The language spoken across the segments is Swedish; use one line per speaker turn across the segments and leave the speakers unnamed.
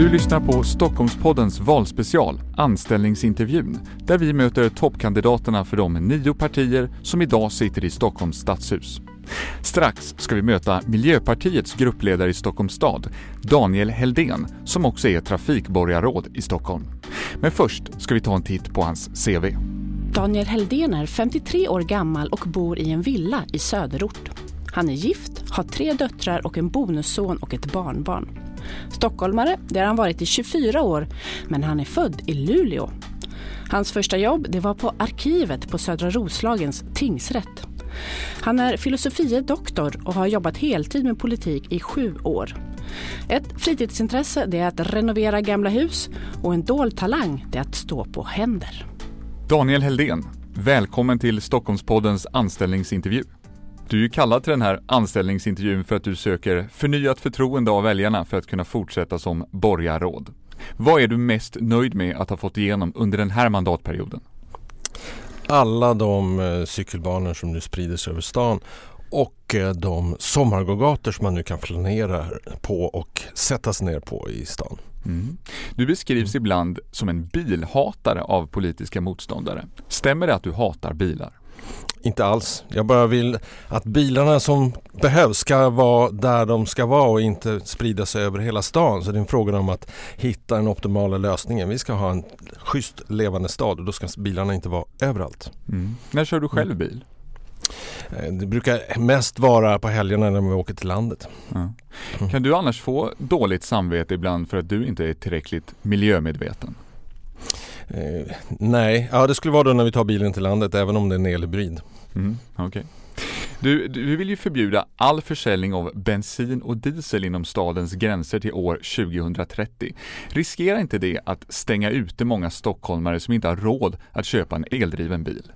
Du lyssnar på Stockholmspoddens valspecial Anställningsintervjun där vi möter toppkandidaterna för de nio partier som idag sitter i Stockholms stadshus. Strax ska vi möta Miljöpartiets gruppledare i Stockholms stad, Daniel Heldén, som också är trafikborgarråd i Stockholm. Men först ska vi ta en titt på hans CV.
Daniel Heldén är 53 år gammal och bor i en villa i söderort. Han är gift, har tre döttrar och en bonusson och ett barnbarn. Stockholmare, det har han varit i 24 år, men han är född i Luleå. Hans första jobb det var på arkivet på Södra Roslagens tingsrätt. Han är filosofie doktor och har jobbat heltid med politik i sju år. Ett fritidsintresse det är att renovera gamla hus och en dold talang det är att stå på händer.
Daniel Heldén, välkommen till Stockholmspoddens anställningsintervju. Du är kallad till den här anställningsintervjun för att du söker förnyat förtroende av väljarna för att kunna fortsätta som borgarråd. Vad är du mest nöjd med att ha fått igenom under den här mandatperioden?
Alla de eh, cykelbanor som nu sprider sig över stan och eh, de sommargågator som man nu kan flanera på och sätta sig ner på i stan. Mm.
Du beskrivs ibland som en bilhatare av politiska motståndare. Stämmer det att du hatar bilar?
Inte alls. Jag bara vill att bilarna som behövs ska vara där de ska vara och inte sprida sig över hela stan. Så det är en fråga om att hitta den optimala lösningen. Vi ska ha en schysst levande stad och då ska bilarna inte vara överallt.
Mm. När kör du själv bil?
Eh, det brukar mest vara på helgerna när vi åker till landet.
Ja. Kan du annars få dåligt samvete ibland för att du inte är tillräckligt miljömedveten?
Eh, nej, ja, det skulle vara då när vi tar bilen till landet även om det är en elhybrid.
Mm, okay. Du, du vill ju förbjuda all försäljning av bensin och diesel inom stadens gränser till år 2030. Riskerar inte det att stänga ute många stockholmare som inte har råd att köpa en eldriven bil?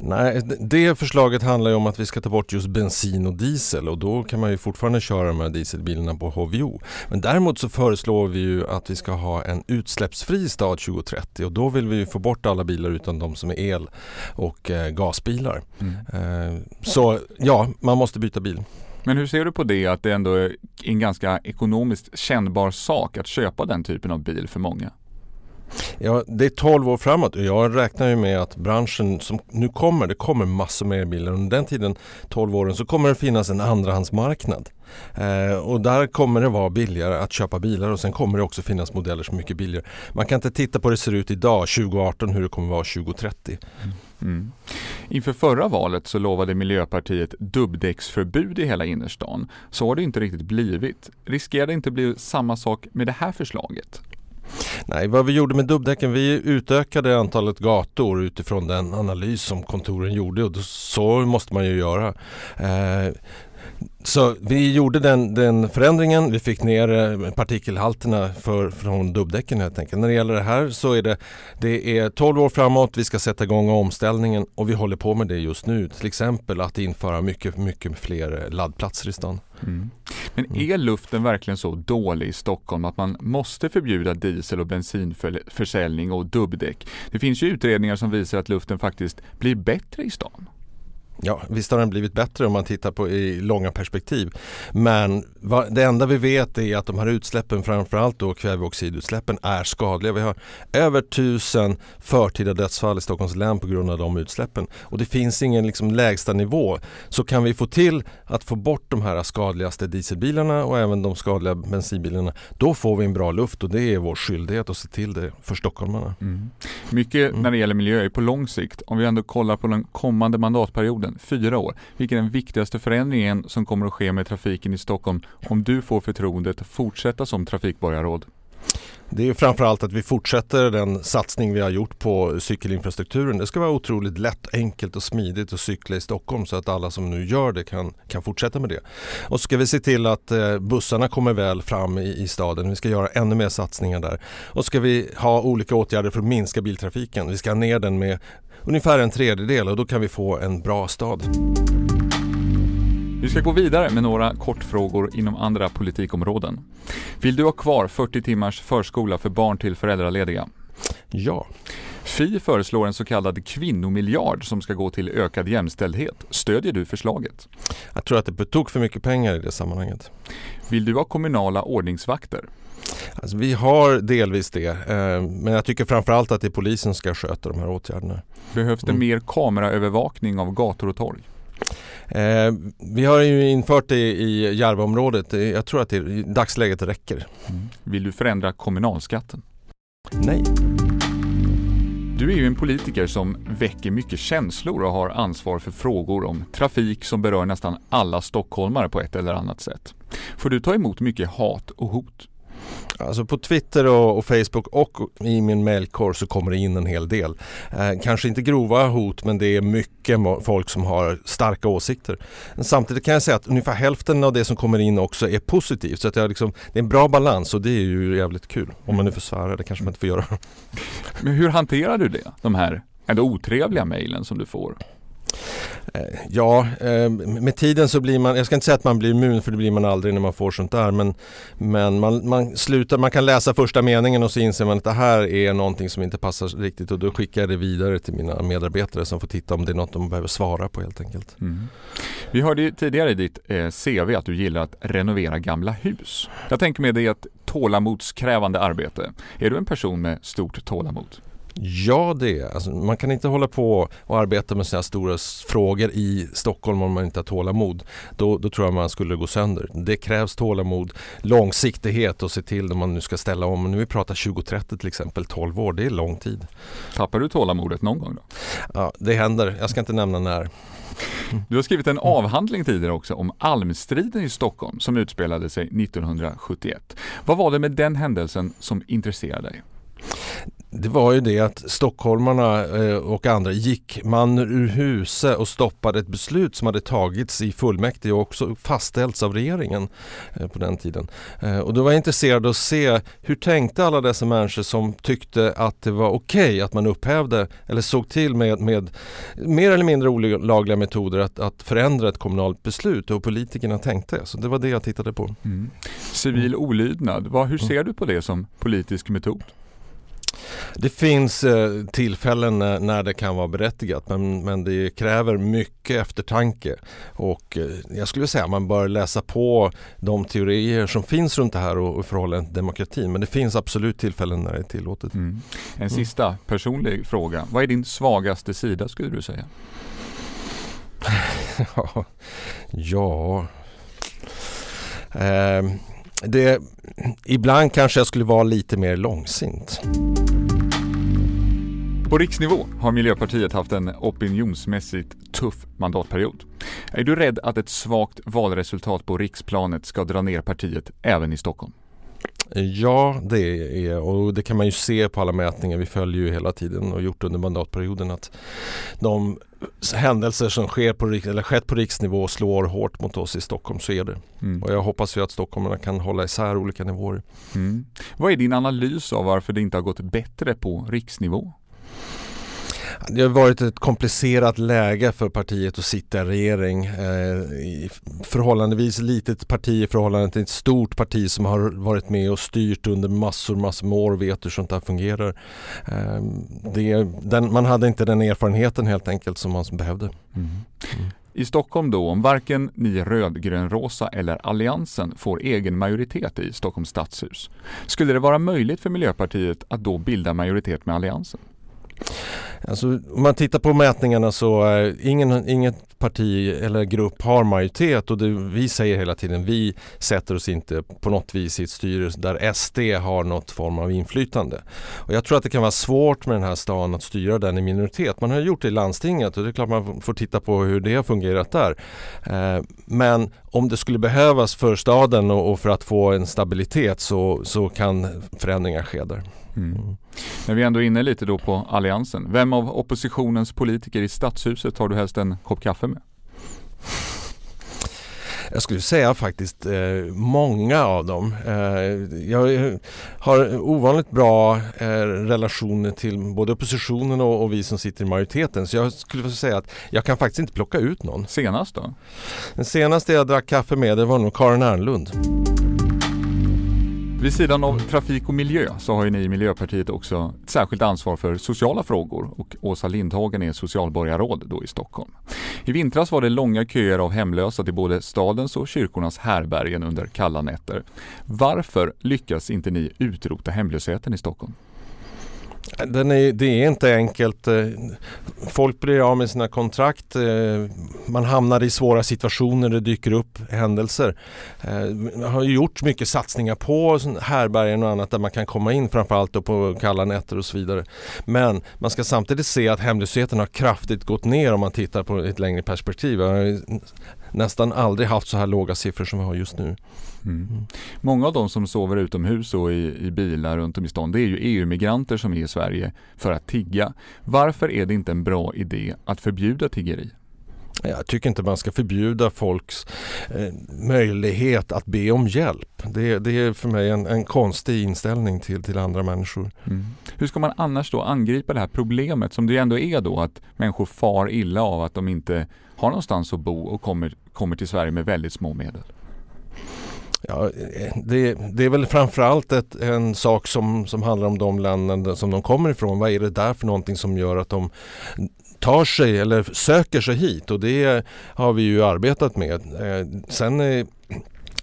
Nej, det förslaget handlar ju om att vi ska ta bort just bensin och diesel och då kan man ju fortfarande köra de här dieselbilarna på HVO. Men däremot så föreslår vi ju att vi ska ha en utsläppsfri stad 2030 och då vill vi få bort alla bilar utan de som är el och eh, gasbilar. Mm. Eh, så ja, man måste byta bil.
Men hur ser du på det att det ändå är en ganska ekonomiskt kännbar sak att köpa den typen av bil för många?
Ja, det är 12 år framåt och jag räknar ju med att branschen som nu kommer, det kommer massor med elbilar. Under den tiden, 12 åren, så kommer det finnas en andrahandsmarknad. Eh, och där kommer det vara billigare att köpa bilar och sen kommer det också finnas modeller som är mycket billigare. Man kan inte titta på hur det ser ut idag, 2018, hur det kommer vara 2030. Mm.
Mm. Inför förra valet så lovade Miljöpartiet dubbdäcksförbud i hela innerstan. Så har det inte riktigt blivit. Riskerar det inte bli samma sak med det här förslaget?
Nej, vad vi gjorde med dubbdäcken, vi utökade antalet gator utifrån den analys som kontoren gjorde och så måste man ju göra. Eh, så vi gjorde den, den, förändringen, vi fick ner eh, partikelhalterna för, från dubbdäcken helt enkelt. När det gäller det här så är det, det är 12 år framåt, vi ska sätta igång omställningen och vi håller på med det just nu. Till exempel att införa mycket, mycket fler laddplatser i stan. Mm.
Men mm. är luften verkligen så dålig i Stockholm att man måste förbjuda diesel och bensinförsäljning och dubbdäck? Det finns ju utredningar som visar att luften faktiskt blir bättre i stan.
Ja, visst har den blivit bättre om man tittar på i långa perspektiv. Men va, det enda vi vet är att de här utsläppen, framförallt då kväveoxidutsläppen, är skadliga. Vi har över tusen förtida dödsfall i Stockholms län på grund av de utsläppen. Och det finns ingen liksom, lägsta nivå. Så kan vi få till att få bort de här skadligaste dieselbilarna och även de skadliga bensinbilarna, då får vi en bra luft och det är vår skyldighet att se till det för stockholmarna. Mm.
Mycket mm. när det gäller miljö är på lång sikt. Om vi ändå kollar på den kommande mandatperioden perioden, fyra år. Vilken är den viktigaste förändringen som kommer att ske med trafiken i Stockholm om du får förtroendet att fortsätta som trafikborgarråd?
Det är framförallt att vi fortsätter den satsning vi har gjort på cykelinfrastrukturen. Det ska vara otroligt lätt, enkelt och smidigt att cykla i Stockholm så att alla som nu gör det kan, kan fortsätta med det. Och så ska vi se till att eh, bussarna kommer väl fram i, i staden. Vi ska göra ännu mer satsningar där. Och så ska vi ha olika åtgärder för att minska biltrafiken. Vi ska ner den med ungefär en tredjedel och då kan vi få en bra stad.
Vi ska gå vidare med några kortfrågor inom andra politikområden. Vill du ha kvar 40 timmars förskola för barn till föräldralediga?
Ja.
Fi föreslår en så kallad kvinnomiljard som ska gå till ökad jämställdhet. Stödjer du förslaget?
Jag tror att det är på tok för mycket pengar i det sammanhanget.
Vill du ha kommunala ordningsvakter?
Alltså, vi har delvis det, eh, men jag tycker framförallt att det är polisen som ska sköta de här åtgärderna.
Behövs det
Mm.
mer kameraövervakning av gator och torg?
Eh, vi har ju infört det i Järvaområdet. Eh, Jag tror att det i dagsläget räcker.
Vill du förändra kommunalskatten?
Nej.
Du är ju en politiker som väcker mycket känslor och har ansvar för frågor om trafik som berör nästan alla stockholmare på ett eller annat sätt. Får du ta emot mycket hat och hot?
Alltså på Twitter och, och Facebook och i min mailkorg så kommer det in en hel del. Eh, kanske inte grova hot men det är mycket folk som har starka åsikter. Men samtidigt kan jag säga att ungefär hälften av det som kommer in också är positivt. Så att jag liksom, det är en bra balans och det är ju jävligt kul. Om man nu får svära, det kanske man inte får göra.
Men hur hanterar du det? De här ändå otrevliga mejlen som du får?
Eh, ja, eh, med tiden så blir man, jag ska inte säga att man blir immun för det blir man aldrig när man får sånt där men, men man, man slutar, man kan läsa första meningen och så inser man att det här är någonting som inte passar riktigt och då skickar jag det vidare till mina medarbetare som får titta om det är något de behöver svara på helt enkelt.
Mm. Vi hörde ju tidigare i ditt eh, CV att du gillar att renovera gamla hus. Jag tänker mig det är ett tålamodskrävande arbete. Är du en person med stort tålamod?
Ja det är alltså, Man kan inte hålla på och arbeta med sådana här stora frågor i Stockholm om man inte har tålamod. Då, då tror jag man skulle gå sönder. Det krävs tålamod, långsiktighet och se till när man nu ska ställa om. Nu vi pratar 2030 till exempel, 12 år, det är lång tid.
Tappar du tålamodet någon gång då?
Ja, det händer. Jag ska inte nämna när.
Du har skrivit en avhandling tidigare också om almstriden i Stockholm som utspelade sig 1971. Vad var det med den händelsen som intresserade dig?
Det var ju det att stockholmarna eh, och andra gick man ur huset och stoppade ett beslut som hade tagits i fullmäktige och också fastställts av regeringen eh, på den tiden. Eh, Och då var jag intresserad av att se hur tänkte alla dessa människor som tyckte att det var okej att man upphävde eller såg till med, med mer eller mindre olagliga metoder att, att förändra ett kommunalt beslut och hur politikerna tänkte. Så det var det jag tittade på.
Mm. Civil olydnad, vad, hur ser du på det som politisk metod?
Det finns eh, tillfällen när, när det kan vara berättigat men, men det kräver mycket eftertanke och eh, jag skulle säga att man bör läsa på de teorier som finns runt det här och, och i förhållande till demokratin men det finns absolut tillfällen när det är tillåtet.
Mm. En sista personlig fråga. Vad är din svagaste sida skulle du säga?
Ja, ja. Eh, det, ibland kanske jag skulle vara lite mer långsint.
På riksnivå har Miljöpartiet haft en opinionsmässigt tuff mandatperiod. Är du rädd att ett svagt valresultat på riksplanet ska dra ner partiet även i Stockholm?
Ja, det är och det kan man ju se på alla mätningar. Vi följer ju hela tiden och gjort under mandatperioden att de händelser som sker på, eller skett på riksnivå slår hårt mot oss i Stockholm. Så är det.
Mm.
Och jag hoppas ju att stockholmarna kan hålla isär olika nivåer.
Mm. Vad är din analys av varför det inte har gått bättre på riksnivå?
Det har varit ett komplicerat läge för partiet att sitta i regering. Eh, förhållandevis litet parti i förhållande till ett stort parti som har varit med och styrt under massor, massor med år och vet hur sånt här fungerar. Eh, det, den, man hade inte den erfarenheten helt enkelt som man behövde.
Mm. I Stockholm då, om varken ni rödgrönrosa eller Alliansen får egen majoritet i Stockholms stadshus, skulle det vara möjligt för Miljöpartiet att då bilda majoritet med Alliansen?
Alltså, om man tittar på mätningarna så är ingen, inget parti eller grupp har majoritet och det, vi säger hela tiden vi sätter oss inte på något vis i ett styre där SD har något form av inflytande. Och jag tror att det kan vara svårt med den här stan att styra den i minoritet. Man har gjort det i landstinget och det är klart man får titta på hur det har fungerat där. Eh, men om det skulle behövas för staden och, och för att få en stabilitet så, så kan förändringar ske där.
Mm. När vi ändå är inne lite då på Alliansen, vem av oppositionens politiker i stadshuset har du helst en kopp kaffe med?
Jag skulle säga faktiskt eh, många av dem. Eh, jag har ovanligt bra eh, relationer till både oppositionen och, och vi som sitter i majoriteten. Så jag skulle säga att jag kan faktiskt inte plocka ut någon.
Senast då?
Den senaste jag drack kaffe med det var nog Karin Ernlund.
Vid sidan av trafik och miljö så har ju ni i Miljöpartiet också ett särskilt ansvar för sociala frågor och Åsa Lindhagen är socialborgarråd då i Stockholm. I vintras var det långa köer av hemlösa till både stadens och kyrkornas härbergen under kalla nätter. Varför lyckas inte ni utrota hemlösheten i Stockholm?
Den är, det är inte enkelt. Eh, folk blir av med sina kontrakt. Eh, man hamnar i svåra situationer, det dyker upp händelser. Det har gjort mycket satsningar på härbergen och annat där man kan komma in framförallt på kalla nätter och så vidare. Men man ska samtidigt se att hemlösheten har kraftigt gått ner om man tittar på ett längre perspektiv. Nästan aldrig haft så här låga siffror som vi har just nu.
Mm. Många av de som sover utomhus och i, i bilar runt om i stan det är ju EU-migranter som är i Sverige för att tigga. Varför är det inte en bra idé att förbjuda tiggeri?
Jag tycker inte man ska förbjuda folks eh, möjlighet att be om hjälp. Det, det är för mig en, en, konstig inställning till, till andra människor. Mm.
Hur ska man annars då angripa det här problemet som det ändå är då att människor far illa av att de inte har någonstans att bo och kommer, kommer till Sverige med väldigt små medel?
Ja, det, det, är väl framförallt ett, en sak som, som handlar om de länder som de kommer ifrån. Vad är det där för någonting som gör att de tar sig eller söker sig hit och det har vi ju arbetat med. Eh, sen eh,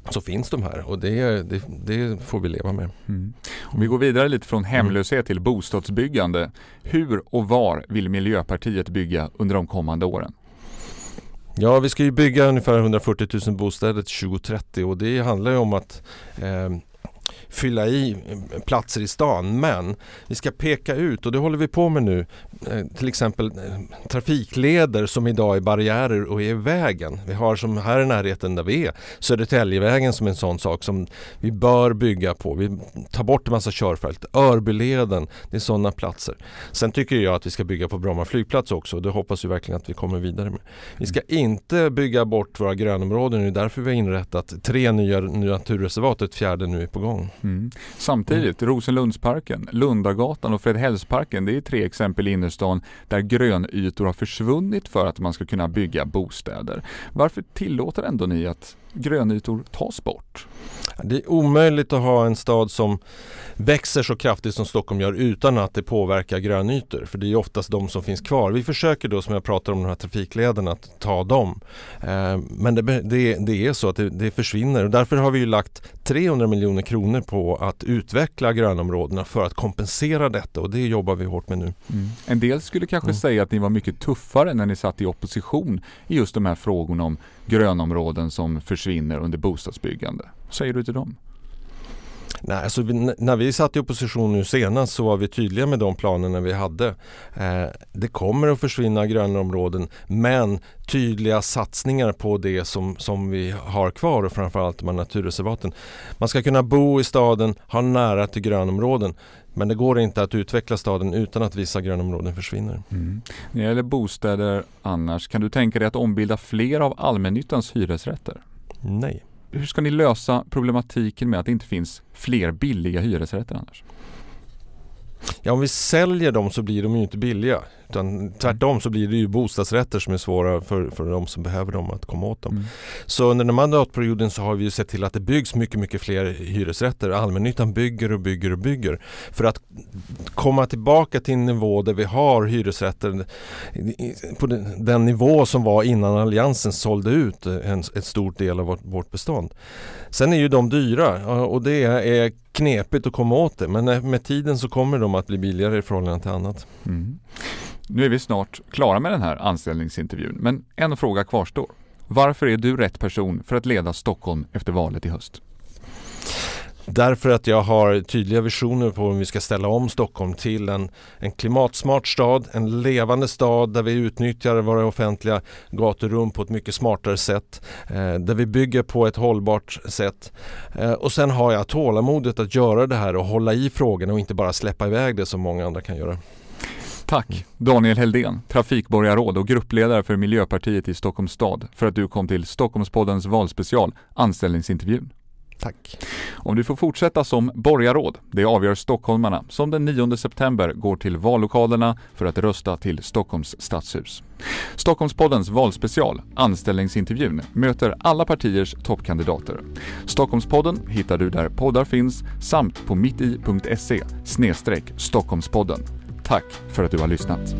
så finns de här och det, det, det får vi leva med. Mm.
Om vi går vidare lite från hemlöshet till bostadsbyggande. Hur och var vill Miljöpartiet bygga under de kommande åren?
Ja, vi ska ju bygga ungefär 140 000 bostäder till 2030 och det handlar ju om att eh, fylla i platser i stan. Men vi ska peka ut och det håller vi på med nu. Eh, till exempel eh, trafikleder som idag är barriärer och är i vägen. Vi har som här i närheten där vi är Södertäljevägen som är en sån sak som vi bör bygga på. Vi tar bort en massa körfält. Örbyleden, det är sådana platser. Sen tycker jag att vi ska bygga på Bromma flygplats också och det hoppas vi verkligen att vi kommer vidare med. Vi ska inte bygga bort våra grönområden. Det är därför vi har inrättat tre nya naturreservat och ett fjärde nu är på gång.
Mm. Samtidigt, mm. Rosenlundsparken, Lundagatan och Fredhällsparken, det är tre exempel i innerstan där grönytor har försvunnit för att man ska kunna bygga bostäder. Varför tillåter ändå ni att grönytor tas bort?
Det är omöjligt att ha en stad som växer så kraftigt som Stockholm gör utan att det påverkar grönytor. För det är oftast de som finns kvar. Vi försöker då som jag pratar om de här trafiklederna att ta dem. Eh, men det, det, det, är så att det, det, försvinner och därför har vi lagt 300 miljoner kronor på att utveckla grönområdena för att kompensera detta och det jobbar vi hårt med nu. Mm.
En del skulle kanske mm. säga att ni var mycket tuffare när ni satt i opposition i just de här frågorna om grönområden som försvinner under bostadsbyggande. Vad säger du till dem?
Nej, alltså vi, när vi satt i opposition nu senast så var vi tydliga med de planerna vi hade. Eh, det kommer att försvinna gröna områden men tydliga satsningar på det som, som vi har kvar och framförallt de här naturreservaten. Man ska kunna bo i staden, ha nära till grönområden. Men det går inte att utveckla staden utan att vissa grönområden försvinner. Mm.
När det gäller bostäder annars, kan du tänka dig att ombilda fler av allmännyttans hyresrätter?
Nej
hur ska ni lösa problematiken med att det inte finns fler billiga hyresrätter annars?
Ja, om vi säljer dem så blir de ju inte billiga. Utan tvärtom så blir det ju bostadsrätter som är svåra för, för de som behöver dem att komma åt dem. Mm. Så under den mandatperioden så har vi ju sett till att det byggs mycket, mycket fler hyresrätter. Allmännyttan bygger och bygger och bygger. För att komma tillbaka till en nivå där vi har hyresrätter på den nivå som var innan Alliansen sålde ut en, ett stort del av vårt, vårt bestånd. Sen är ju de dyra och det är knepigt att komma åt det men med tiden så kommer de att bli billigare i förhållande till annat. Mm.
Nu är vi snart klara med den här anställningsintervjun, men en fråga kvarstår. Varför är du rätt person för att leda Stockholm efter valet i höst?
Därför att jag har tydliga visioner på hur vi ska ställa om Stockholm till en, en klimatsmart stad, en levande stad där vi utnyttjar våra offentliga gaturum på ett mycket smartare sätt. Eh, där vi bygger på ett hållbart sätt. Eh, och sen har jag tålamodet att göra det här och hålla i frågorna och inte bara släppa iväg det som många andra kan göra.
Tack Daniel Heldén, trafikborgarråd och gruppledare för Miljöpartiet i Stockholms stad för att du kom till Stockholmspoddens valspecial Anställningsintervjun.
Tack.
Om du får fortsätta som borgarråd, det avgör stockholmarna som den 9 september går till vallokalerna för att rösta till Stockholms stadshus. Stockholmspoddens valspecial, Anställningsintervjun, möter alla partiers toppkandidater. Stockholmspodden hittar du där poddar finns samt på mitti.se Stockholmspodden. Tack för att du har lyssnat.